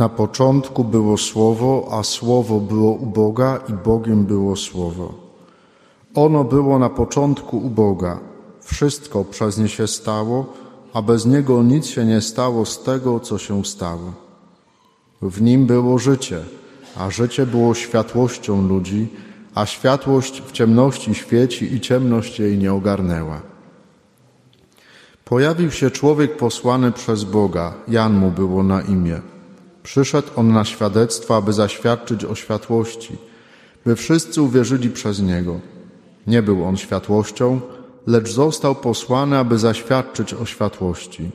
Na początku było Słowo, a Słowo było u Boga i Bogiem było Słowo. Ono było na początku u Boga. Wszystko przez nie się stało, a bez Niego nic się nie stało z tego, co się stało. W Nim było życie, a życie było światłością ludzi, a światłość w ciemności świeci i ciemność jej nie ogarnęła. Pojawił się człowiek posłany przez Boga, Jan mu było na imię. Przyszedł on na świadectwo, aby zaświadczyć o światłości, by wszyscy uwierzyli przez niego. Nie był on światłością, lecz został posłany, aby zaświadczyć o światłości.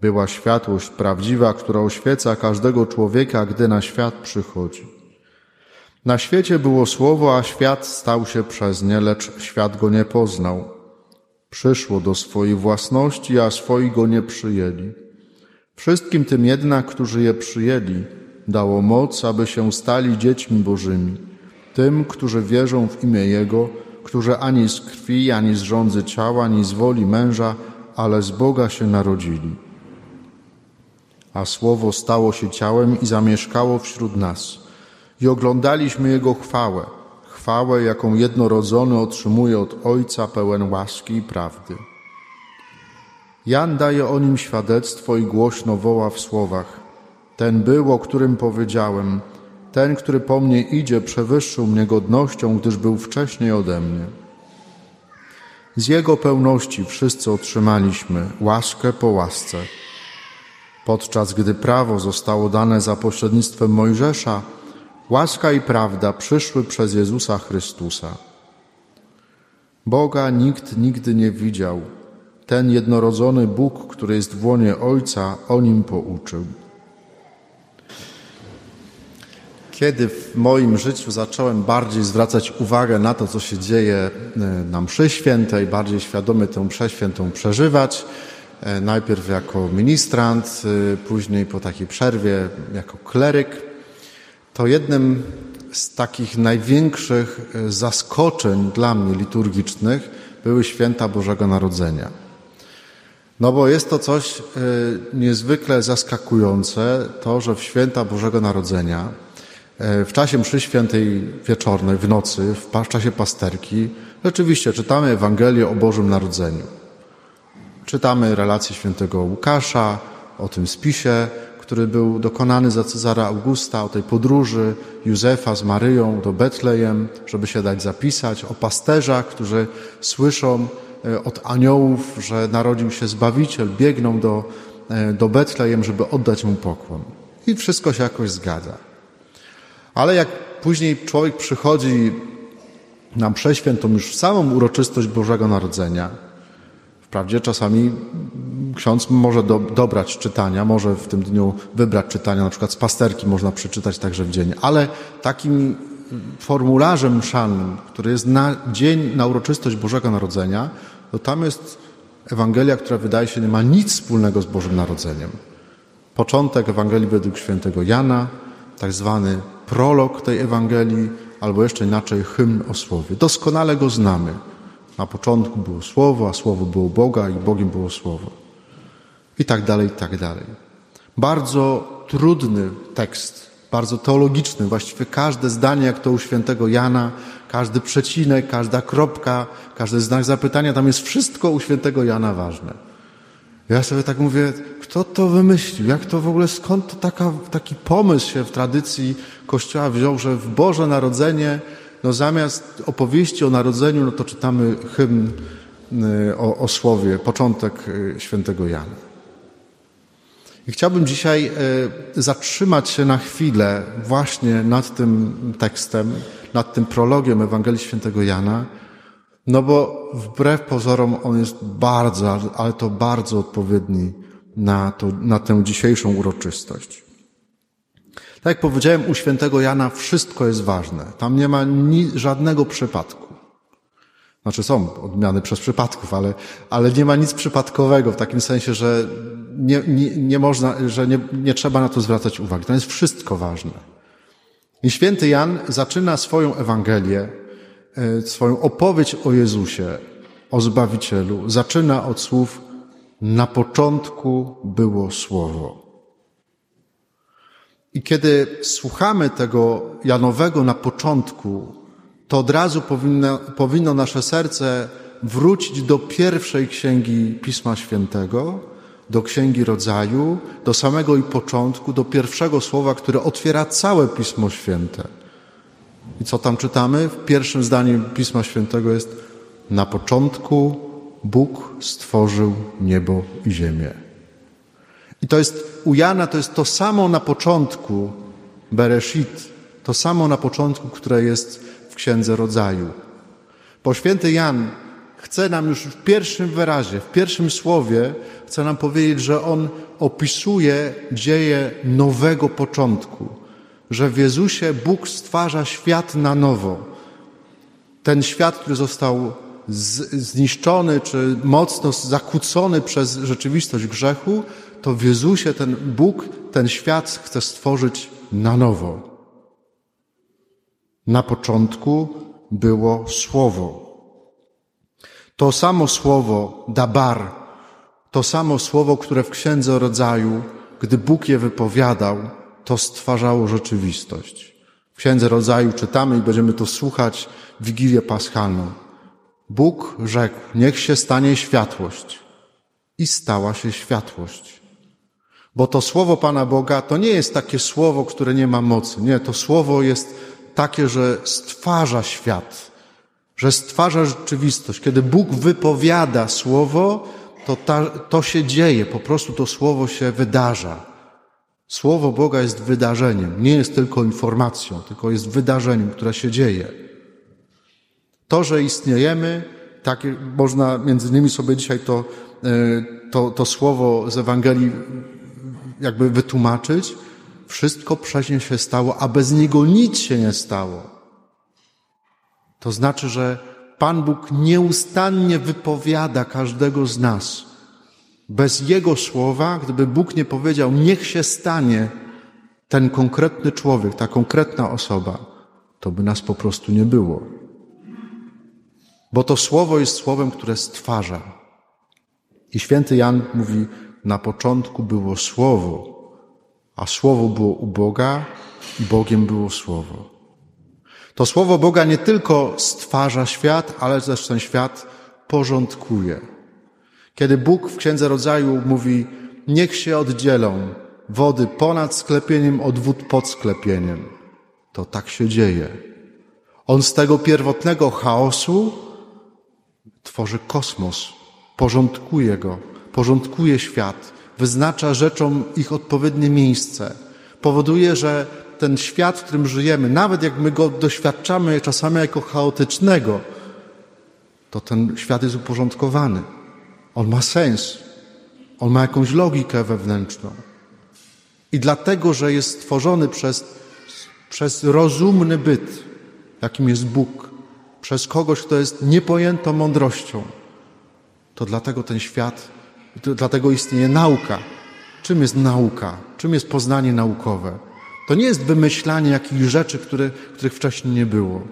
Była światłość prawdziwa, która oświeca każdego człowieka, gdy na świat przychodzi. Na świecie było słowo, a świat stał się przez nie, lecz świat go nie poznał. Przyszło do swojej własności, a swoi go nie przyjęli. Wszystkim tym jednak, którzy je przyjęli, dało moc, aby się stali dziećmi Bożymi. Tym, którzy wierzą w imię Jego, którzy ani z krwi, ani z rządzy ciała, ani z woli męża, ale z Boga się narodzili. A Słowo stało się ciałem i zamieszkało wśród nas. I oglądaliśmy Jego chwałę, chwałę, jaką jednorodzony otrzymuje od Ojca pełen łaski i prawdy. Jan daje o nim świadectwo i głośno woła w słowach: Ten był, o którym powiedziałem, ten, który po mnie idzie, przewyższył mnie godnością, gdyż był wcześniej ode mnie. Z Jego pełności wszyscy otrzymaliśmy łaskę po łasce. Podczas gdy prawo zostało dane za pośrednictwem Mojżesza, łaska i prawda przyszły przez Jezusa Chrystusa. Boga nikt nigdy nie widział. Ten jednorodzony Bóg, który jest w łonie Ojca, o nim pouczył. Kiedy w moim życiu zacząłem bardziej zwracać uwagę na to, co się dzieje e, na mszy świętej, bardziej świadomie tę mszę świętą przeżywać, e, najpierw jako ministrant, e, później po takiej przerwie jako kleryk, to jednym z takich największych zaskoczeń dla mnie liturgicznych były święta Bożego Narodzenia. No bo jest to coś niezwykle zaskakujące, to, że w święta Bożego Narodzenia w czasie mszy świętej wieczornej, w nocy, w czasie pasterki, rzeczywiście czytamy Ewangelię o Bożym Narodzeniu. Czytamy relację świętego Łukasza o tym spisie, który był dokonany za Cezara Augusta, o tej podróży Józefa z Maryją do Betlejem, żeby się dać zapisać, o pasterzach, którzy słyszą od aniołów, że narodził się Zbawiciel, biegną do, e, do Betlejem, żeby oddać mu pokłon. I wszystko się jakoś zgadza. Ale jak później człowiek przychodzi na mszę świętą już w samą uroczystość Bożego Narodzenia, wprawdzie czasami ksiądz może do, dobrać czytania, może w tym dniu wybrać czytania, na przykład z pasterki można przeczytać także w dzień, ale takim formularzem mszalnym, który jest na dzień, na uroczystość Bożego Narodzenia, to tam jest Ewangelia, która wydaje się nie ma nic wspólnego z Bożym Narodzeniem. Początek Ewangelii według świętego Jana, tak zwany prolog tej Ewangelii, albo jeszcze inaczej hymn o Słowie. Doskonale go znamy. Na początku było Słowo, a Słowo było Boga i Bogiem było Słowo. I tak dalej, i tak dalej. Bardzo trudny tekst, bardzo teologiczny. Właściwie każde zdanie, jak to u świętego Jana, każdy przecinek, każda kropka, każdy znak zapytania, tam jest wszystko u świętego Jana ważne. Ja sobie tak mówię, kto to wymyślił? Jak to w ogóle, skąd to taka, taki pomysł się w tradycji Kościoła wziął, że w Boże Narodzenie, no zamiast opowieści o narodzeniu, no to czytamy hymn y, o, o słowie, początek y, świętego Jana. I chciałbym dzisiaj y, zatrzymać się na chwilę właśnie nad tym tekstem, nad tym prologiem Ewangelii Świętego Jana, no bo wbrew pozorom on jest bardzo, ale to bardzo odpowiedni na, to, na tę dzisiejszą uroczystość. Tak jak powiedziałem, u świętego Jana wszystko jest ważne. Tam nie ma ni, żadnego przypadku. Znaczy są odmiany przez przypadków, ale, ale nie ma nic przypadkowego w takim sensie, że nie, nie, nie można, że nie, nie trzeba na to zwracać uwagi. To jest wszystko ważne. I święty Jan zaczyna swoją Ewangelię, e, swoją opowieść o Jezusie, o Zbawicielu, zaczyna od słów na początku było Słowo. I kiedy słuchamy tego Janowego na początku, to od razu powinno, powinno nasze serce wrócić do pierwszej księgi Pisma Świętego, do księgi rodzaju, do samego i początku, do pierwszego słowa, które otwiera całe Pismo Święte. I co tam czytamy? W pierwszym zdaniu Pisma Świętego jest: Na początku Bóg stworzył niebo i ziemię. I to jest u Jana to jest to samo na początku Bereshit, to samo na początku, które jest w Księdze Rodzaju. Bo święty Jan chce nam już w pierwszym wyrazie, w pierwszym słowie, chce nam powiedzieć, że on opisuje dzieje nowego początku, że w Jezusie Bóg stwarza świat na nowo. Ten świat, który został zniszczony czy mocno zakłócony przez rzeczywistość grzechu, to w Jezusie ten Bóg ten świat chce stworzyć na nowo. Na początku było Słowo. To samo Słowo, dabar, to samo Słowo, które w Księdze Rodzaju, gdy Bóg je wypowiadał, to stwarzało rzeczywistość. W Księdze Rodzaju czytamy i będziemy to słuchać w Wigilię Paschalną. Bóg rzekł, niech się stanie światłość. I stała się światłość. Bo to słowo Pana Boga to nie jest takie słowo, które nie ma mocy. Nie, to słowo jest takie, że stwarza świat, że stwarza rzeczywistość. Kiedy Bóg wypowiada słowo, to ta, to się dzieje, po prostu to słowo się wydarza. Słowo Boga jest wydarzeniem, nie jest tylko informacją, tylko jest wydarzeniem, które się dzieje. To, że istniejemy, tak można między innymi sobie dzisiaj to, e, to, to słowo z Ewangelii jakby wytłumaczyć, wszystko przez nie się stało, a bez niego nic się nie stało. To znaczy, że Pan Bóg nieustannie wypowiada każdego z nas. Bez Jego słowa, gdyby Bóg nie powiedział, niech się stanie ten konkretny człowiek, ta konkretna osoba, to by nas po prostu nie było. Bo to słowo jest słowem, które stwarza. I święty Jan mówi, na początku było Słowo, a Słowo było u Boga i Bogiem było Słowo. To Słowo Boga nie tylko stwarza świat, ale też ten świat porządkuje. Kiedy Bóg w Księdze Rodzaju mówi, niech się oddzielą wody ponad sklepieniem od wód pod sklepieniem, to tak się dzieje. On z tego pierwotnego chaosu tworzy kosmos, porządkuje go, porządkuje świat, wyznacza rzeczom ich odpowiednie miejsce. Powoduje, że ten świat, w którym żyjemy, nawet jak my go doświadczamy czasami jako chaotycznego, to ten świat jest uporządkowany. On ma sens. On ma jakąś logikę wewnętrzną. I dlatego, że jest stworzony przez, przez rozumny byt, jakim jest Bóg, przez kogoś, kto jest niepojętą mądrością, to dlatego ten świat Dlatego istnieje nauka. Czym jest nauka? Czym jest poznanie naukowe? To nie jest wymyślanie jakichś rzeczy, które, których wcześniej nie było.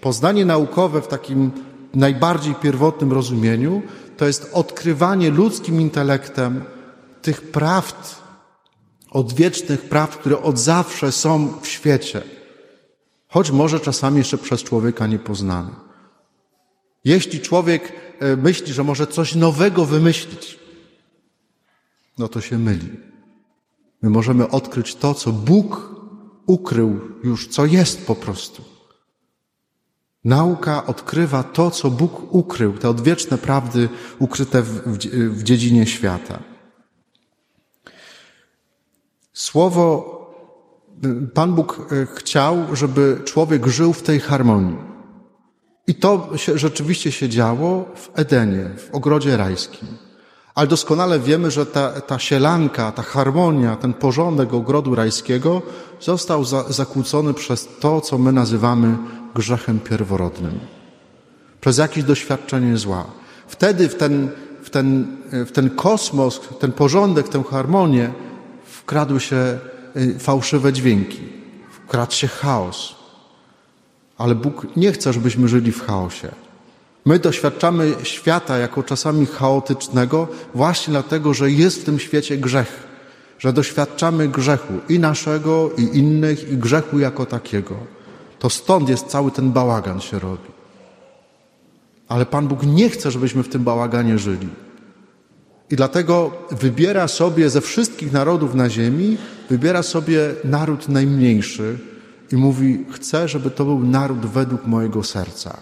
Poznanie naukowe w takim najbardziej pierwotnym rozumieniu to jest odkrywanie ludzkim intelektem tych prawd, odwiecznych prawd, które od zawsze są w świecie, choć może czasami jeszcze przez człowieka niepoznane. Jeśli człowiek myśli, że może coś nowego wymyślić, no to się myli. My możemy odkryć to, co Bóg ukrył już, co jest po prostu. Nauka odkrywa to, co Bóg ukrył, te odwieczne prawdy ukryte w, w, w dziedzinie świata. Słowo, Pan Bóg e, chciał, żeby człowiek żył w tej harmonii. I to się, rzeczywiście się działo w Edenie, w ogrodzie rajskim. Ale doskonale wiemy, że ta, ta sielanka, ta harmonia, ten porządek ogrodu rajskiego został za, zakłócony przez to, co my nazywamy grzechem pierworodnym. Przez jakieś doświadczenie zła. Wtedy w ten, w ten, w ten kosmos, ten porządek, tę harmonię wkradły się y, fałszywe dźwięki, wkradł się chaos. Ale Bóg nie chce, żebyśmy żyli w chaosie. My doświadczamy świata jako czasami chaotycznego właśnie dlatego, że jest w tym świecie grzech, że doświadczamy grzechu i naszego, i innych, i grzechu jako takiego. To stąd jest cały ten bałagan się robi. Ale Pan Bóg nie chce, żebyśmy w tym bałaganie żyli. I dlatego wybiera sobie ze wszystkich narodów na ziemi, wybiera sobie naród najmniejszy i mówi: Chcę, żeby to był naród według mojego serca.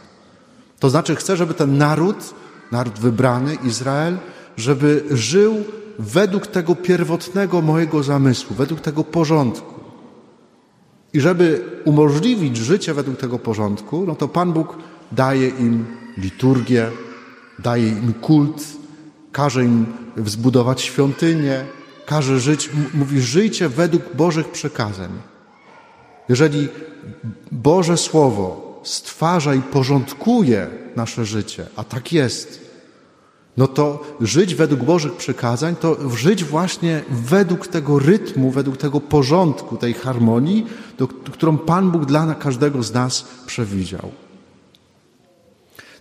To znaczy, chcę, żeby ten naród, naród wybrany, Izrael, żeby żył według tego pierwotnego mojego zamysłu, według tego porządku. I żeby umożliwić życie według tego porządku, no to Pan Bóg daje im liturgię, daje im kult, każe im zbudować świątynię, każe żyć, mówi żyjcie według Bożych przekazań. Jeżeli Boże Słowo stwarza i porządkuje nasze życie, a tak jest, no to żyć według Bożych przykazań, to żyć właśnie według tego rytmu, według tego porządku, tej harmonii, do, którą Pan Bóg dla każdego z nas przewidział.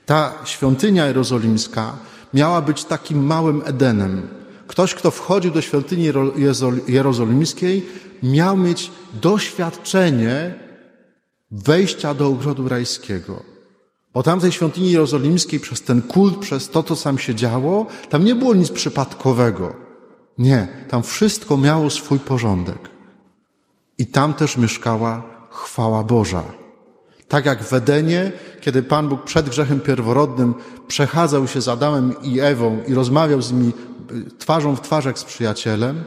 Ta świątynia jerozolimska miała być takim małym Edenem. Ktoś, kto wchodził do świątyni jerozolimskiej, miał mieć doświadczenie wejścia do ogrodu rajskiego. Bo tam w tej świątyni jerozolimskiej przez ten kult, przez to, co tam się działo, tam nie było nic przypadkowego. Nie, tam wszystko miało swój porządek. I tam też mieszkała chwała Boża. Tak jak w Edenie, kiedy Pan Bóg przed grzechem pierworodnym przechadzał się z Adamem i Ewą i rozmawiał z nimi twarzą w twarz jak z przyjacielem,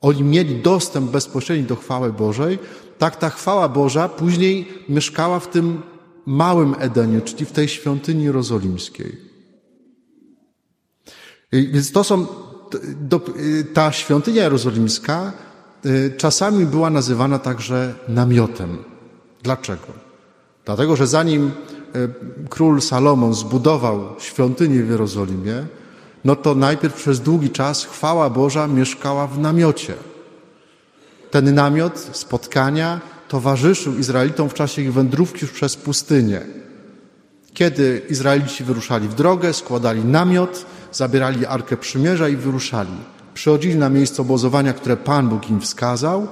oni mieli dostęp bezpośredni do chwały Bożej, tak ta chwała Boża później mieszkała w tym małym Edenie, czyli w tej świątyni jerozolimskiej. Więc to są, ta świątynia jerozolimska y, czasami była nazywana także namiotem. Dlaczego? Dlatego, że zanim y, król Salomon zbudował świątynię w Jerozolimie, no to najpierw przez długi czas chwała Boża mieszkała w namiocie. Ten namiot spotkania towarzyszył Izraelitom w czasie ich wędrówki przez pustynię. Kiedy Izraelici wyruszali w drogę, składali namiot, zabierali Arkę Przymierza i wyruszali. Przychodzili na miejsce obozowania, które Pan Bóg im wskazał.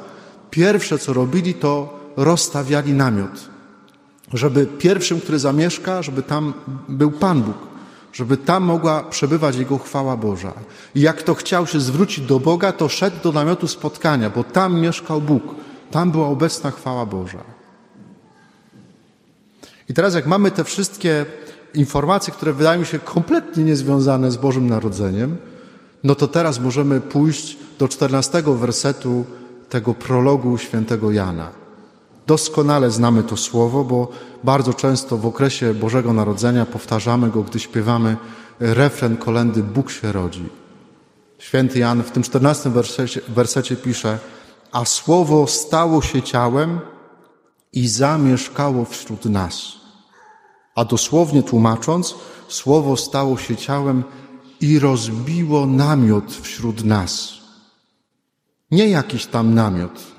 Pierwsze, co robili, to rozstawiali namiot. Żeby pierwszym, który zamieszka, żeby tam był Pan Bóg. Żeby tam mogła przebywać Jego chwała Boża. I jak to chciał się zwrócić do Boga, to szedł do namiotu spotkania, bo tam mieszkał Bóg. Tam była obecna chwała Boża. I teraz, jak mamy te wszystkie informacje, które wydają się kompletnie niezwiązane z Bożym Narodzeniem, no to teraz możemy pójść do czternastego wersetu tego prologu świętego Jana. Doskonale znamy to słowo, bo bardzo często w okresie Bożego Narodzenia powtarzamy go, gdy śpiewamy refren kolendy Bóg się rodzi. Święty Jan w tym czternastym wersecie, wersecie pisze a słowo stało się ciałem i zamieszkało wśród nas. A dosłownie tłumacząc, słowo stało się ciałem i rozbiło namiot wśród nas. Nie jakiś tam namiot,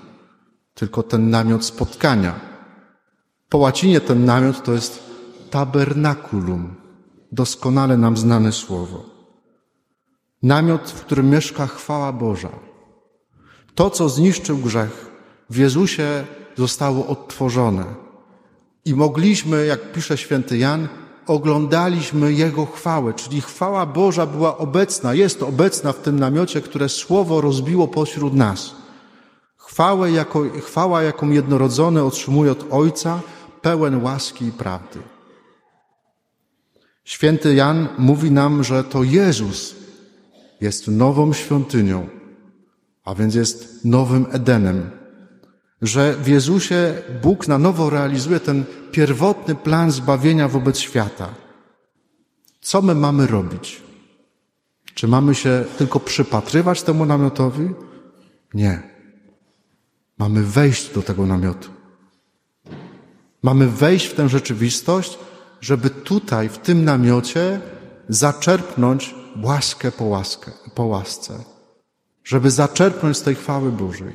tylko ten namiot spotkania. Po łacinie ten namiot to jest tabernakulum, doskonale nam znane słowo. Namiot, w którym mieszka chwała Boża. To, co zniszczył grzech, w Jezusie zostało odtworzone. I mogliśmy, jak pisze święty Jan, oglądaliśmy Jego chwałę, czyli chwała Boża była obecna, jest obecna w tym namiocie, które Słowo rozbiło pośród nas. Chwałę jako, chwała, jaką jednorodzony otrzymuje od Ojca, pełen łaski i prawdy. Święty Jan mówi nam, że to Jezus jest nową świątynią, a więc jest nowym Edenem. Że w Jezusie Bóg na nowo realizuje ten pierwotny plan zbawienia wobec świata. Co my mamy robić? Czy mamy się tylko przypatrywać temu namiotowi? Nie. Mamy wejść do tego namiotu. Mamy wejść w tę rzeczywistość, żeby tutaj, w tym namiocie, zaczerpnąć łaskę po, łaskę, po łasce, żeby zaczerpnąć z tej chwały Bożej.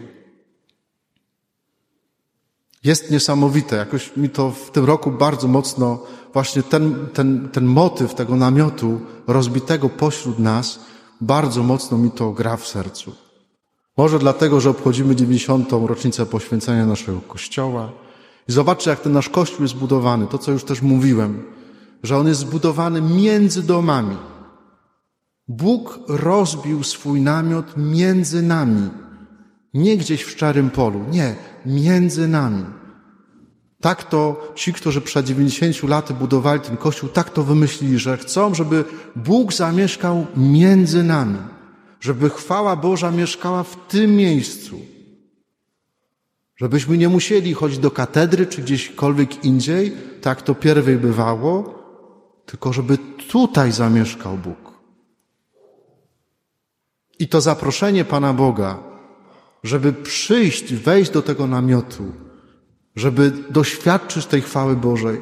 Jest niesamowite, jakoś mi to w tym roku bardzo mocno, właśnie ten, ten, ten motyw tego namiotu rozbitego pośród nas, bardzo mocno mi to gra w sercu. Może dlatego, że obchodzimy 90. rocznicę poświęcenia naszego Kościoła. I zobaczcie, jak ten nasz Kościół jest zbudowany. To, co już też mówiłem, że on jest zbudowany między domami. Bóg rozbił swój namiot między nami. Nie gdzieś w szczerym polu, nie, między nami. Tak to ci, którzy przed 90 laty budowali ten kościół, tak to wymyślili, że chcą, żeby Bóg zamieszkał między nami, żeby chwała Boża mieszkała w tym miejscu. Żebyśmy nie musieli chodzić do katedry czy gdzieśkolwiek indziej, tak to pierwej bywało, tylko żeby tutaj zamieszkał Bóg. I to zaproszenie Pana Boga, żeby przyjść, wejść do tego namiotu, żeby doświadczyć tej chwały Bożej,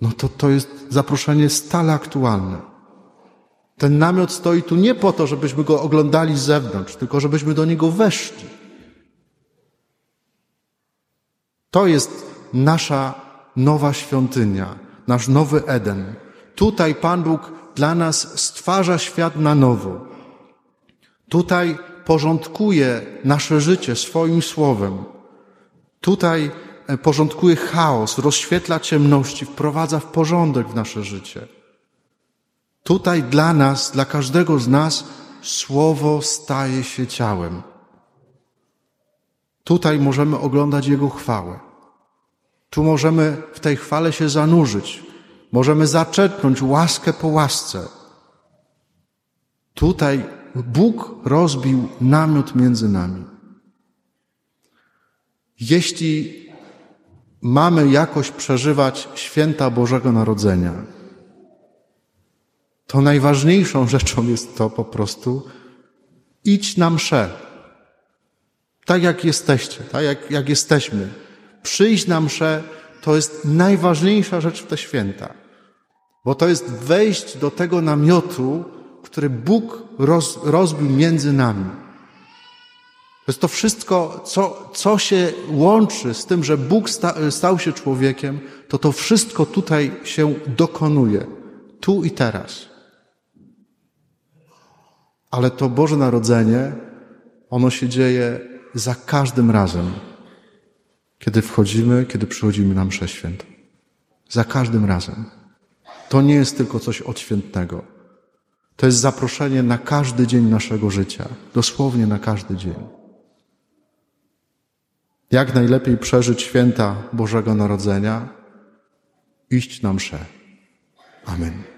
no to to jest zaproszenie stale aktualne. Ten namiot stoi tu nie po to, żebyśmy go oglądali z zewnątrz, tylko żebyśmy do niego weszli. To jest nasza nowa świątynia, nasz nowy Eden. Tutaj Pan Bóg dla nas stwarza świat na nowo. Tutaj porządkuje nasze życie swoim słowem. Tutaj e, porządkuje chaos, rozświetla ciemności, wprowadza w porządek w nasze życie. Tutaj dla nas, dla każdego z nas, słowo staje się ciałem. Tutaj możemy oglądać Jego chwałę. Tu możemy w tej chwale się zanurzyć. Możemy zaczerpnąć łaskę po łasce. Tutaj Bóg rozbił namiot między nami. Jeśli mamy jakoś przeżywać święta Bożego Narodzenia, to najważniejszą rzeczą jest to po prostu idź na mszę. Tak jak jesteście, tak jak, jak jesteśmy. Przyjść na mszę to jest najważniejsza rzecz w te święta. Bo to jest wejść do tego namiotu, który Bóg roz, rozbił między nami. To jest to wszystko, co, co się łączy z tym, że Bóg sta, stał się człowiekiem, to to wszystko tutaj się dokonuje. Tu i teraz. Ale to Boże Narodzenie, ono się dzieje za każdym razem, kiedy wchodzimy, kiedy przychodzimy na mszę świętą. Za każdym razem. To nie jest tylko coś odświętnego. To jest zaproszenie na każdy dzień naszego życia. Dosłownie na każdy dzień. Jak najlepiej przeżyć święta Bożego Narodzenia? Iść na mszę. Amen.